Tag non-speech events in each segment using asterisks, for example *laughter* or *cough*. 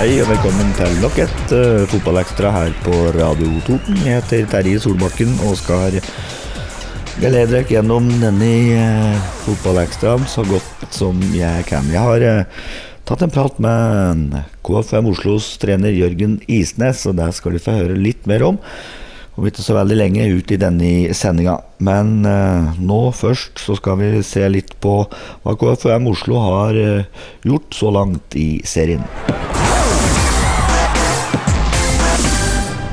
Hei og velkommen til nok et uh, fotballekstra her på Radio Toten. Jeg heter Terje Solbakken og skal glede dere gjennom denne uh, fotballekstraen så godt som jeg kan. Jeg har uh, tatt en prat med KFM Oslos trener Jørgen Isnes, og det skal vi få høre litt mer om om ikke så veldig lenge ut i denne sendinga. Men eh, nå først så skal vi se litt på hva KFM Oslo har eh, gjort så langt i serien.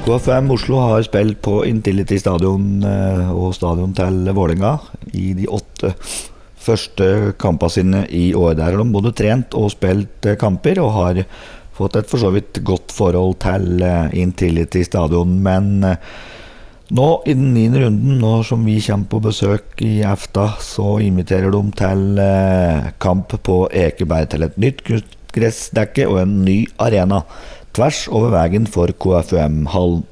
KFM Oslo har spilt på Intility stadion eh, og stadion til Vålerenga i de åtte første kampene sine i år. Der har de både trent og spilt eh, kamper, og har fått et for så vidt godt forhold til eh, Intility stadion. Men nå i den niende runden, nå som vi kommer på besøk i EFTA, så inviterer de til kamp på Ekeberg. Til et nytt kunstgressdekke og en ny arena tvers over veien for KFUM-hallen.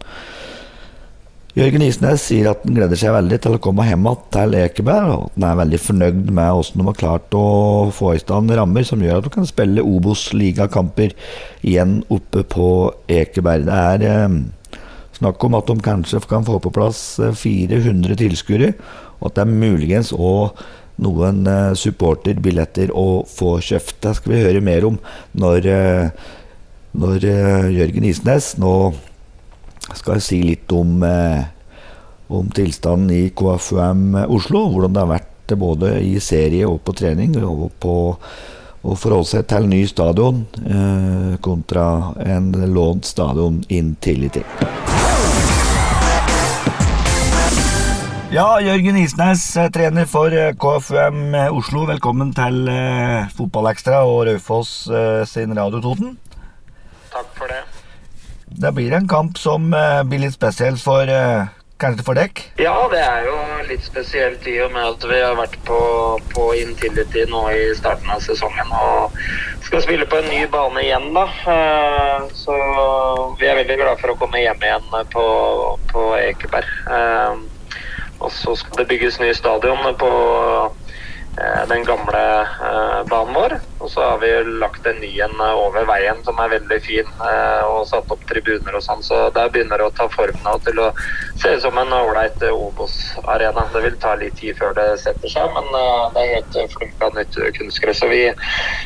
Jørgen Isnes sier at han gleder seg veldig til å komme hjem til Ekeberg, og at han er veldig fornøyd med hvordan de har klart å få i stand rammer som gjør at de kan spille Obos-ligakamper igjen oppe på Ekeberg. Det er eh, snakk om at de kanskje kan få på plass 400 eh, tilskuere, og at det er muligens òg noen eh, supporterbilletter å få kjøpt. Det skal vi høre mer om når eh, når uh, Jørgen Isnes nå skal si litt om, uh, om tilstanden i KFUM Oslo. Hvordan det har vært både i serie og på trening. og på å forholde seg til ny stadion kontra en lånt stadion Intility. Ja, Jørgen Isnes, trener for KFUM Oslo. Velkommen til Fotballekstra og Raufoss sin Radio Toten. Det. Blir en kamp som uh, blir litt spesiell for uh, kanskje for dekk? Ja, det er jo litt spesielt i og med at vi har vært på, på Intility nå i starten av sesongen og skal spille på en ny bane igjen, da. Uh, så vi er veldig glad for å komme hjem igjen på, på Ekeberg. og så skal det bygges ny stadion på Eh, den gamle eh, banen vår. Og så har vi lagt en ny en eh, over veien som er veldig fin, og satt opp tribuner og sånn. Så der begynner det å ta form nå til å se ut som en ålreit Obos-arena. Det vil ta litt tid før det setter seg, men det er helt flunka nytt kunstgress. Så vi,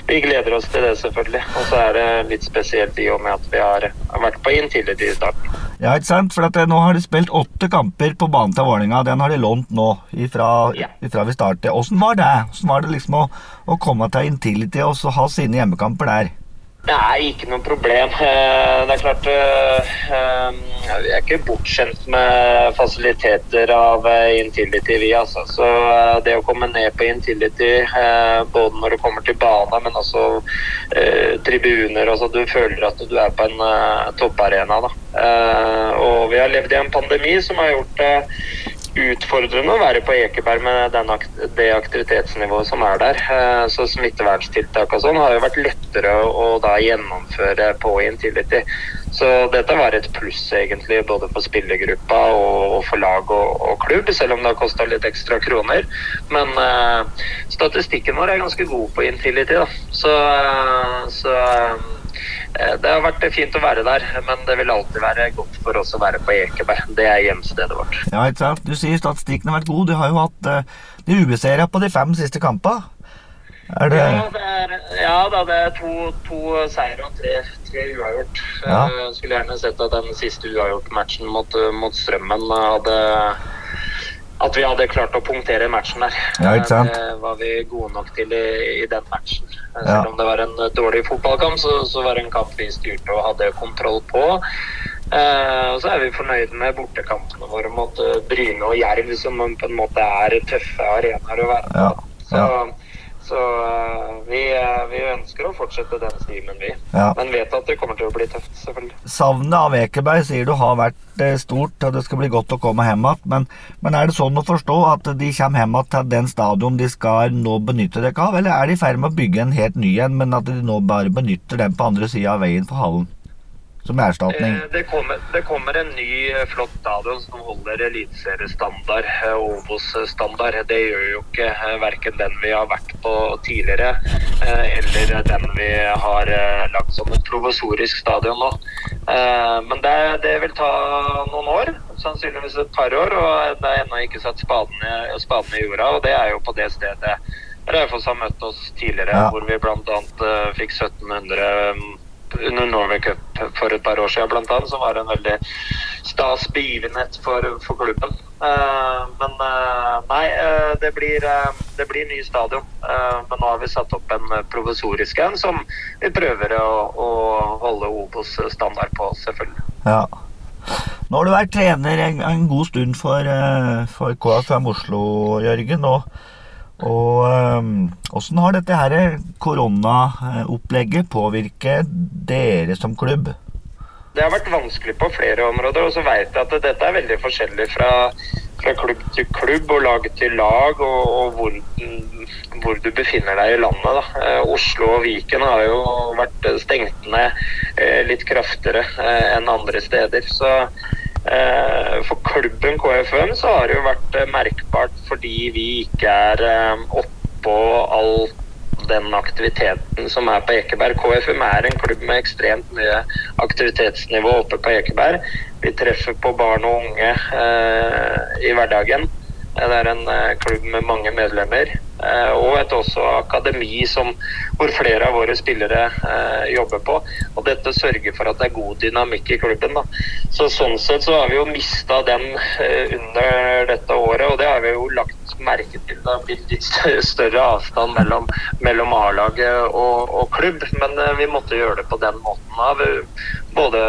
vi, gleder oss til det, selvfølgelig. Og så er det litt spesielt i og med at vi har vært på Intility i starten. Ja, ikke sant? For at, nå har de spilt åtte kamper på banen til Vålerenga. Den har de lånt nå, ifra, ja. ifra vi startet. Åssen var det? Hvordan var det liksom å, å komme til Intility og ha sine hjemmekamper der? Nei, ikke noe problem. Eh, det er klart eh, eh, Vi er ikke bortskjemt med fasiliteter av Intility, vi. Altså. Så det å komme ned på Intility, både når du kommer til bane, men også tribuner altså, Du føler at du er på en topparena. Da. Og vi har levd i en pandemi som har gjort det utfordrende å være på Ekeberg med den, det aktivitetsnivået som er der. Eh, så smitteverntiltak og sånn har jo vært lettere å da gjennomføre på Intility. Så dette var et pluss egentlig både for spillergruppa og, for lag og, og klubb, selv om det har kosta litt ekstra kroner. Men uh, statistikken vår er ganske god på Intility, da. Så, uh, så Eh, det har vært fint å være der, men det vil alltid være godt for oss å være på Ekeberg. Det er hjemstedet vårt. Ja, ikke sant? Du sier statistikken har vært god. Du har jo hatt uh, de ubeseira på de fem siste kampene. Er det... Ja, det er, ja da, det er to, to seire og tre, tre uavgjort. Ja. Jeg skulle gjerne sett at den siste uavgjort-matchen mot, mot Strømmen hadde at vi hadde klart å punktere matchen der. Ja, ikke sant? Det var vi gode nok til i, i den matchen. Selv ja. om det var en dårlig fotballkamp, så, så, var det en kamp vi styrte og hadde kontroll på. Eh, og så er vi fornøyde med bortekampene våre mot Bryne og Jerv, som på en måte er tøffe arenaer å være på. Ja. Så, så uh, vi, uh, vi, ønsker å fortsette den stimen, vi. Ja. Men vet at det kommer til å bli tøft, selvfølgelig. Savnet av Ekeberg sier du har vært uh, stort, og det skal bli godt å komme hjem igjen. Men, men, er det sånn å forstå at de kommer hjem igjen til den stadion de skal nå benytte dere av, eller er de i ferd med å bygge en helt ny en, men at de nå bare benytter den på andre sida av veien for hallen? Som erstatning? Eh, det kommer, det kommer, en ny eh, flott stadion som holder eliteseriestandard, og Obos-standard. Det gjør jo ikke verken den vi har vært på tidligere, eller den vi har lagt som et provisorisk stadion nå. Men det, det, vil ta noen år, sannsynligvis et par år, og det er ennå ikke satt spaden spaden i jorda. Og det er jo på det stedet Raufoss har møtt oss tidligere, ja. hvor vi bl.a. fikk 1700 under Norway Cup for et par år siden blant annet, som var en veldig stas begivenhet for, for klubben. Uh, men uh, nei, uh, det, blir, det blir ny stadion. men nå har vi satt opp en provisorisk en som vi prøver å, å holde Obos standard på, selvfølgelig. Ja. Nå har du vært trener en, en god stund for, for KFM Oslo, Jørgen. og og Åssen um, har dette her koronaopplegget påvirket dere som klubb? Det har vært vanskelig på flere områder. Og så vet jeg at dette er veldig forskjellig fra, fra klubb til klubb og lag til lag, og, og hvor, hvor, du befinner deg i landet. Da. Eh, Oslo og Viken har jo vært stengt ned eh, litt kraftigere eh, enn andre steder. Så for klubben KFM så har det jo vært merkbart fordi vi ikke er oppå all den aktiviteten som er på Ekeberg. KFM er en klubb med ekstremt mye aktivitetsnivå oppe på Ekeberg. Vi treffer på barn og unge eh, i hverdagen. Det er en eh, klubb med mange medlemmer. Eh, og et også akademi som, hvor flere av våre spillere eh, jobber på. Og dette sørger for at det er god dynamikk i klubben. Da. Så Sånn sett så har vi jo mista den under dette året, og det har vi jo lagt merke til. Det har blitt litt større avstand mellom, mellom A-laget og, og, klubb, men vi måtte gjøre det på den måten av både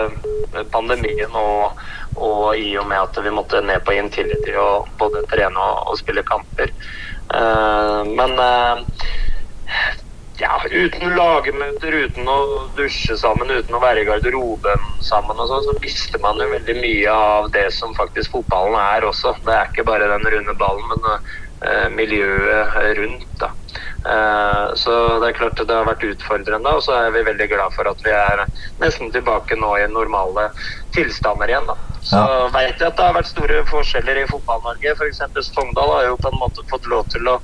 pandemien og og i og med at vi måtte ned på Intility og både trene og, og spille kamper. Uh, men ja, uten lagmøter, uten å dusje sammen, uten å være i garderoben sammen, og sånn, så mister man jo veldig mye av det som faktisk fotballen er også. Det er ikke bare den runde ballen, men uh, miljøet rundt. da. Uh, så det er klart det har vært utfordrende, og så er vi veldig glad for at vi er nesten tilbake nå i normale tilstander igjen. da. Så ja. veit jeg at det har vært store forskjeller i Fotball-Norge. F.eks. Sogndal har jo på en måte fått lov til å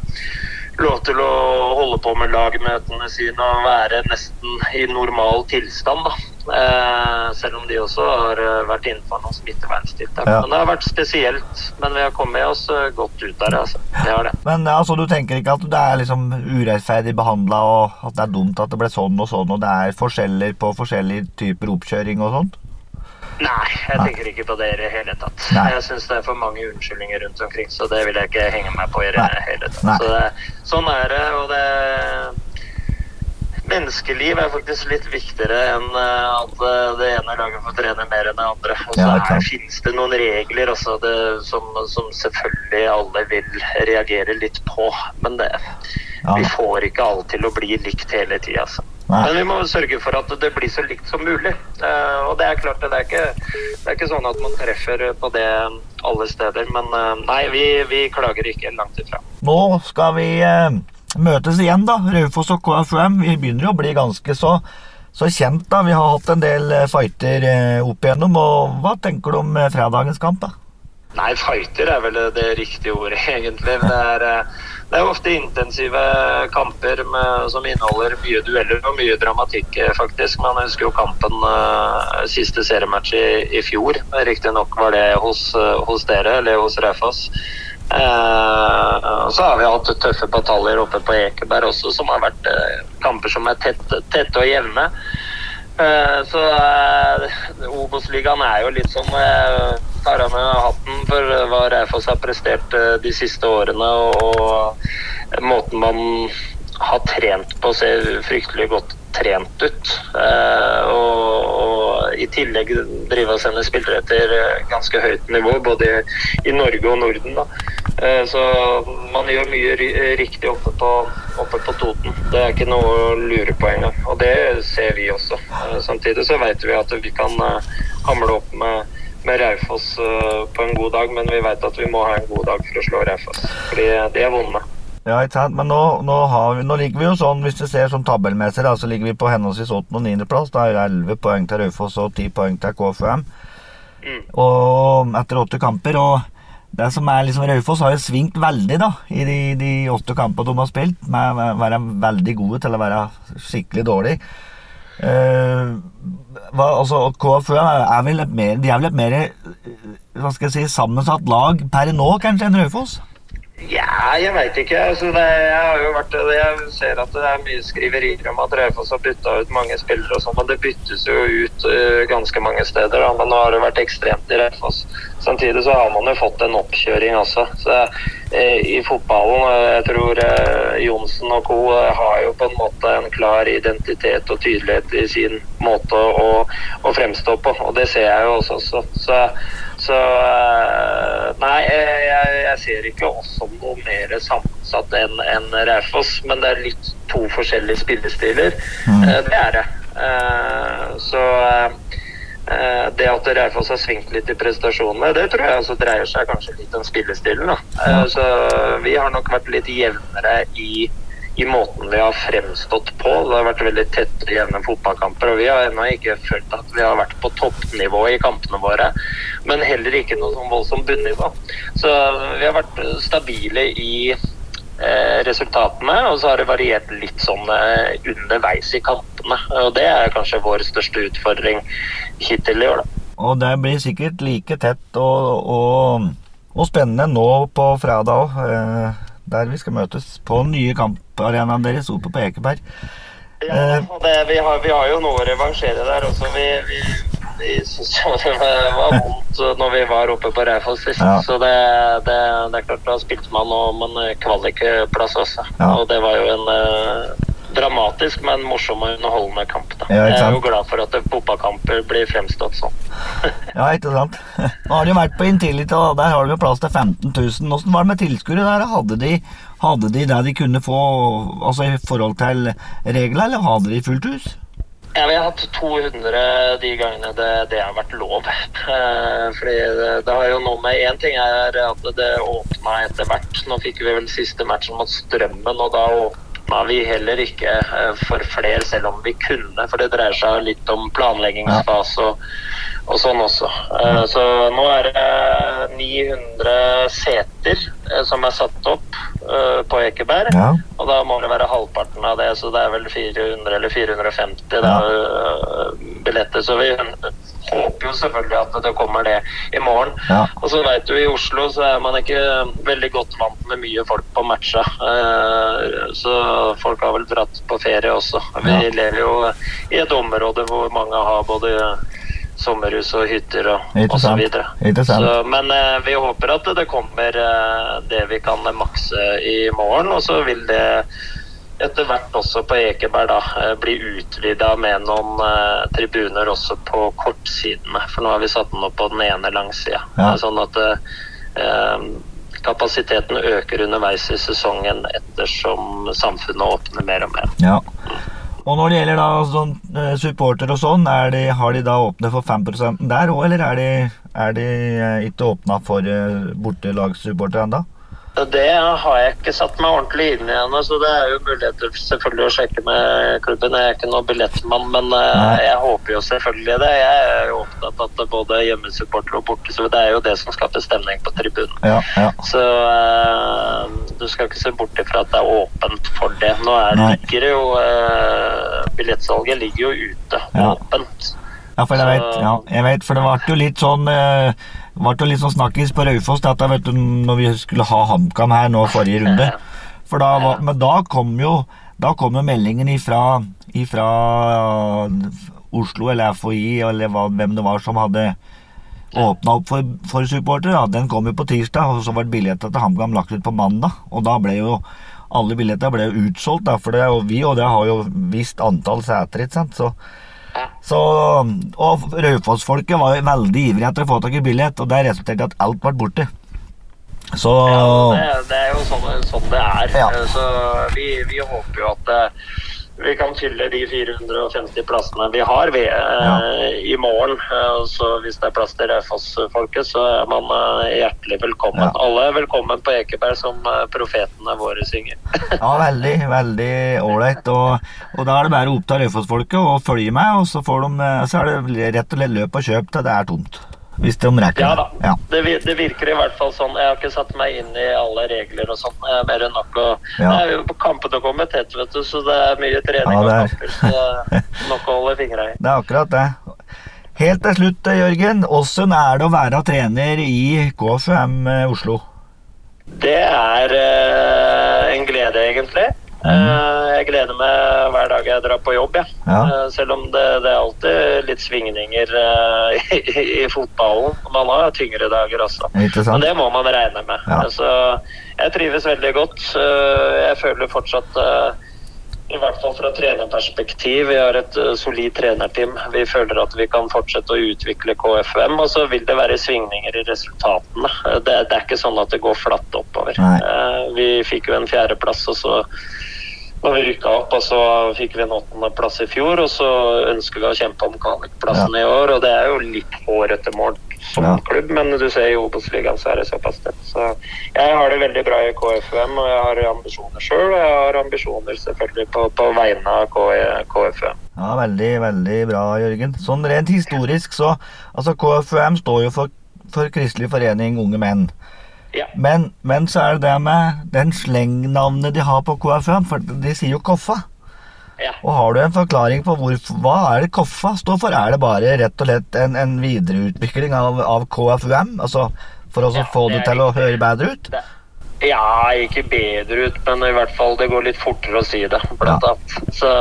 lov til å holde på med lagmøtene sine og være nesten i normal tilstand. da. Eh, selv om de også har eh, vært innenfor noen smitteverntiltak. Ja. Men det har vært spesielt. Men vi har kommet oss eh, godt ut der. altså. Det har det. Men altså, du tenker ikke at det er liksom urettferdig behandla, og at det er dumt at det ble sånn og sånn, og det er forskjeller på forskjellige typer oppkjøring og sånt? Nei, jeg tenker ikke på det i det hele tatt. Nei. Jeg syns det er for mange unnskyldninger rundt omkring, så det vil jeg ikke henge meg på i det hele tatt. Så det, sånn er det, og det Menneskeliv er faktisk litt viktigere enn eh, at eh, det ene laget får trene mer enn det andre. Og så ja, finnes det noen regler også, det, som, som, selvfølgelig alle vil reagere litt på. Men det, ja. vi får ikke alt til å bli likt hele tida. Altså. Nei. Men vi må sørge for at det blir så likt som mulig. Uh, og det er klart, det er, ikke, det er ikke sånn at man treffer på det alle steder. Men uh, nei, vi, vi, klager ikke langt ifra. Nå skal vi uh, møtes igjen, da. Raufoss og KFUM. Vi begynner jo å bli ganske så, så kjent, da. Vi har hatt en del fighter opp igjennom. Og hva tenker du om fredagens kamp, da? Nei, fighter er vel det riktige ordet, *laughs* egentlig. Det er, eh, det er ofte intensive kamper med, som inneholder mye dueller og mye dramatikk, eh, faktisk. Man husker jo kampen uh, siste seriematch i, i fjor. Riktignok var det hos, hos, dere, eller hos Raufoss. Uh, så har vi hatt tøffe bataljer oppe på Ekeberg også, som har vært kamper som er tette, tett og jevne. Uh, så Obos-ligaen er jo litt sånn tar av meg hatten for hva Raufoss har prestert eh, de siste årene. Og måten man har trent på ser fryktelig godt trent ut. Eh, og, og i tillegg drive og sende spillere til ganske høyt nivå, både i Norge og Norden. Da. Eh, så man gjør mye riktig oppe på, oppe på, Toten. Det er ikke noe å lure på engang. Og det ser vi også. Samtidig så vet vi at vi kan hamle opp med med Raufoss uh, på en god dag, men vi vet at vi må ha en god dag for å slå Raufoss. Fordi de er vonde. Ja, ikke sant? Men nå, nå, har vi, nå ligger vi jo sånn, hvis du ser sånn tabellmessig, da, så ligger vi på henholdsvis 8. og 9. plass. Da er det 11 poeng til Raufoss og 10 poeng til KFUM. Mm. Og etter åtte kamper. Og det som er liksom Raufoss har jo svingt veldig da i de, de åtte kampene de har spilt. Med å være veldig gode til å være skikkelig dårlig. Eh, hva, altså, KFUM er vel et mer, de er vel et mer eh, hva skal jeg si, sammensatt lag per nå, kanskje, enn Raufoss? Ja, jeg veit ikke. Altså, det, jeg har jo vært Jeg ser at det er mye skriverier om at Raufoss har bytta ut mange spillere og sånn, men det byttes jo ut uh, ganske mange steder. Da. Men nå har det vært ekstremt i Raufoss. Samtidig så har man jo fått en oppkjøring også. Så i fotballen uh, Jeg tror Johnsen og co. har jo på en måte en klar identitet og tydelighet i sin måte å, å fremstå på, og det ser jeg jo også. Så, så så eh, nei, jeg, jeg, ser ikke oss som noe mer sammensatt enn en Raufoss. Men det er litt to forskjellige spillestiler. Mm. Eh, det er det. Eh, så det at Raufoss har svingt litt i prestasjonene, det tror jeg også dreier seg kanskje litt om spillestilen. Da. Så vi har nok vært litt jevnere i i måten vi har fremstått på. Det har vært veldig tette jevne fotballkamper. og Vi har ennå ikke følt at vi har vært på toppnivå i kampene våre, men heller ikke noe sånn voldsomt bunnivå. Så vi har vært stabile i eh, resultatene, og så har det variert litt sånn eh, underveis i kampene. og Det er kanskje vår største utfordring hittil i år. da. Og det blir sikkert like tett og, og, og spennende nå på fredag òg. Eh, der vi skal møtes på den nye kamparenaen deres oppe på Ekeberg. Ja, eh, det, vi, har, vi, har, jo noe å revansjere der også. Vi, vi, vi syns jo det var vondt når vi var oppe på Raufoss sist. Ja. Så det, det, det, er klart, da spilte man om en kvalikplass også. Ja. Og det var jo en eh, dramatisk, men morsom og underholdende kamp. Da. Ja, jeg er jo glad for at fotballkamper blir fremstått sånn. *laughs* ja, ikke sant. Nå har de vært på Intility, og der har de plass til 15 000. Hvordan var det med tilskuere der? Hadde de, hadde de det de kunne få altså i forhold til reglene, eller hadde de fullt hus? Ja, Vi har hatt 200 de gangene det, det har vært lov. *laughs* Eh, fordi det, det, har jo noe med Én ting er at det åpna etter hvert. Nå fikk vi vel siste matchen mot Strømmen, og da åpna vi heller ikke eh, for flere, selv om vi kunne. For det dreier seg litt om planleggingsfase og, og sånn også. Eh, så nå er det 900 seter eh, som er satt opp på Ekeberg. Ja. Og da må det være halvparten av det, så det er vel 400 eller 450 ja. billetter. Så vi håper jo selvfølgelig at det kommer det i morgen. Ja. Og så veit du, i Oslo så er man ikke veldig godt vant med mye folk på matcha. Eh, så folk har vel dratt på ferie også. Vi lever jo i et område hvor mange har både sommerhus og hytter og osv. Men eh, vi håper at det kommer eh, det vi kan makse i morgen, og så vil det etter hvert også på Ekeberg da, eh, bli utvida med noen eh, tribuner også på kortsidene. For nå har vi satt den opp på den ene langsida. Ja. Sånn at uh, kapasiteten øker underveis i sesongen ettersom samfunnet åpner mer og mer. Ja. Og når det gjelder da sånn, supporter og sånn, de, har de da åpnet for 5 der òg, eller er de, er de ikke åpna for bortelagssupporter ennå? Det har jeg ikke satt meg ordentlig inn i ennå, så det er jo muligheter selvfølgelig å sjekke med klubben. Jeg er ikke noen billettmann, men uh, jeg håper jo selvfølgelig det. Jeg er jo opptatt av at både hjemmesupportere og borte, så det er jo det som skaper stemning på tribunen. Ja, ja. Så uh, du skal ikke se bort ifra at det er åpent for det. Nå er, ligger jo uh, Billettsalget ligger jo ute, ja. åpent. Ja, for jeg vet, ja, jeg vet, for det ble jo litt sånn det ble litt sånn snakkis på Raufoss da, vet du, når vi skulle ha HamKam her nå forrige runde. For da, var, men da kom jo da kom jo meldingen ifra, ifra Oslo eller FHI eller hva, hvem det var som hadde åpna opp for, for supportere. Den kom jo på tirsdag, og så ble billettene til HamKam lagt ut på mandag. Og da ble jo alle billettene ble jo utsolgt, da, for det, og vi og det har jo visst antall seter. ikke sant? Så så, og Raufoss-folket var veldig ivrige etter å få tak i billett, og det resulterte i at alt ble borte. Så ja, det, det, er jo sånn, sånn det er. Ja. Så vi, vi, håper jo at vi kan fylle de 450 plassene vi har ved, ja. i morgen. Så hvis det er plass til Raufoss-folket, så er man hjertelig velkommen. Ja. Alle er velkommen på Ekeberg, som profetene våre synger. *laughs* ja, veldig, veldig ålreit. Og, og, da er det bare å oppta Raufoss-folket og følge med, og så, de, så er det rett og slett løp og kjøp til det er tomt. Hvis de rekker Ja da. Ja. Det, det, virker i hvert fall sånn. Jeg har ikke satt meg inn i alle regler og sånn. Mer enn nok å ja. Det er jo kampene kommer tett, vet du, så det er mye trening ja, og kamper. Så er nok å holde fingra i. *laughs* Det er akkurat det. Helt til slutt, Jørgen. Åssen er det å være trener i KFM Oslo? Det er uh, en glede, egentlig. Mm. Jeg gleder meg hver dag jeg drar på jobb, jeg. Ja. Eh, selv om det, det, er alltid litt svingninger eh, *laughs* i, i, fotballen. Man har tyngre dager også. Men det må man regne med. Ja. Så jeg trives veldig godt. Jeg føler fortsatt i hvert fall fra trenerperspektiv. Vi har et solid trenerteam. Vi føler at vi kan fortsette å utvikle KFM. Og så vil det være svingninger i resultatene. Det, det er ikke sånn at det går flatt oppover. Nei. Vi fikk jo en fjerdeplass, og så når vi rykka opp, og så fikk vi en åttendeplass i fjor. Og så ønsker vi å kjempe om kvalikplassen ja. i år, og det er jo litt hårete mål som ja. klubb, men du ser i Obos-ligaen så er det såpass tett. Så jeg har det veldig bra i KFUM, og jeg har ambisjoner sjøl. Og jeg har ambisjoner selvfølgelig på, på vegne av KFUM. Ja, Veldig, veldig bra, Jørgen. Sånn rent historisk så Altså, KFUM står jo for, for Kristelig forening unge menn. Ja. Men, men, så er det det med den slengnavnet de har på KFUM, for de sier jo Koffa. Ja. Og Har du en forklaring på hvor, hva er det Koffa står for? Er det bare rett og slett en, en videreutvikling av, av, KFUM? Altså For å ja, få det, til å høre bedre ut? Det. Ja, ikke bedre ut, men i hvert fall det går litt fortere å si det. blant ja. annet. Så,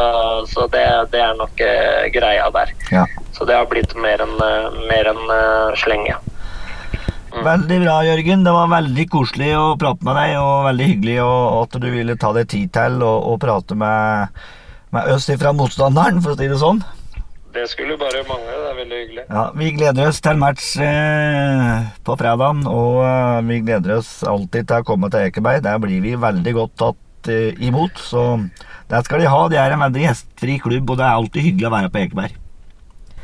så det, det, er nok uh, greia der. Ja. Så det har blitt mer enn uh, en, uh, slenge. Veldig bra, Jørgen. Det var veldig koselig å prate med deg, og veldig hyggelig at du ville ta deg tid til å prate med, med oss fra motstanderen, for å si det sånn. Det skulle bare mangle. Det er veldig hyggelig. Ja, Vi gleder oss til match eh, på fredag, og eh, vi gleder oss alltid til å komme til Ekeberg. Der blir vi veldig godt tatt eh, imot, så der skal de ha. De er en veldig gjestfri klubb, og det er alltid hyggelig å være på Ekeberg.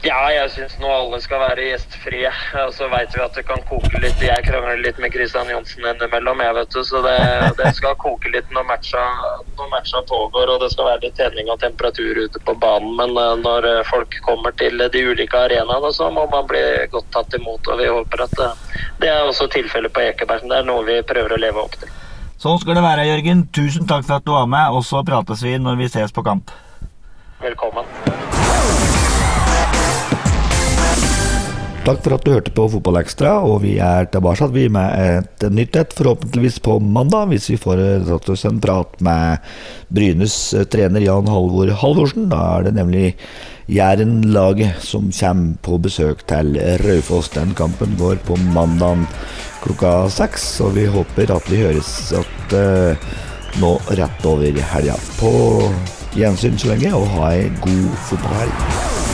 Ja, jeg syns nå alle skal være gjestfrie. Og så veit vi at det kan koke litt. Jeg krangler litt med Christian Johnsen innimellom, jeg, vet du. Så det, det skal koke litt når matcha, når matcha, pågår. Og det skal være litt tenning og temperatur ute på banen. Men uh, når eh, folk kommer til de ulike arenaene, så må man bli godt tatt imot. Og vi håper at uh, det er også tilfellet på Ekeberg. Det er noe vi prøver å leve opp til. Sånn skal det være, Jørgen. Tusen takk for at du var med, og så prates vi når vi ses på kamp. Velkommen. Takk for at du hørte på Fotballekstra, og vi er tilbake med et nytt et, forhåpentligvis på mandag, hvis vi får oss en prat med Brynes trener Jan Halvor Halvorsen. Da er det nemlig Jæren-laget som kommer på besøk til Raufoss. Den kampen går på mandag klokka seks, og vi håper at vi høres at, uh, nå rett over helga. På gjensyn så lenge, og ha ei god fotballhelg.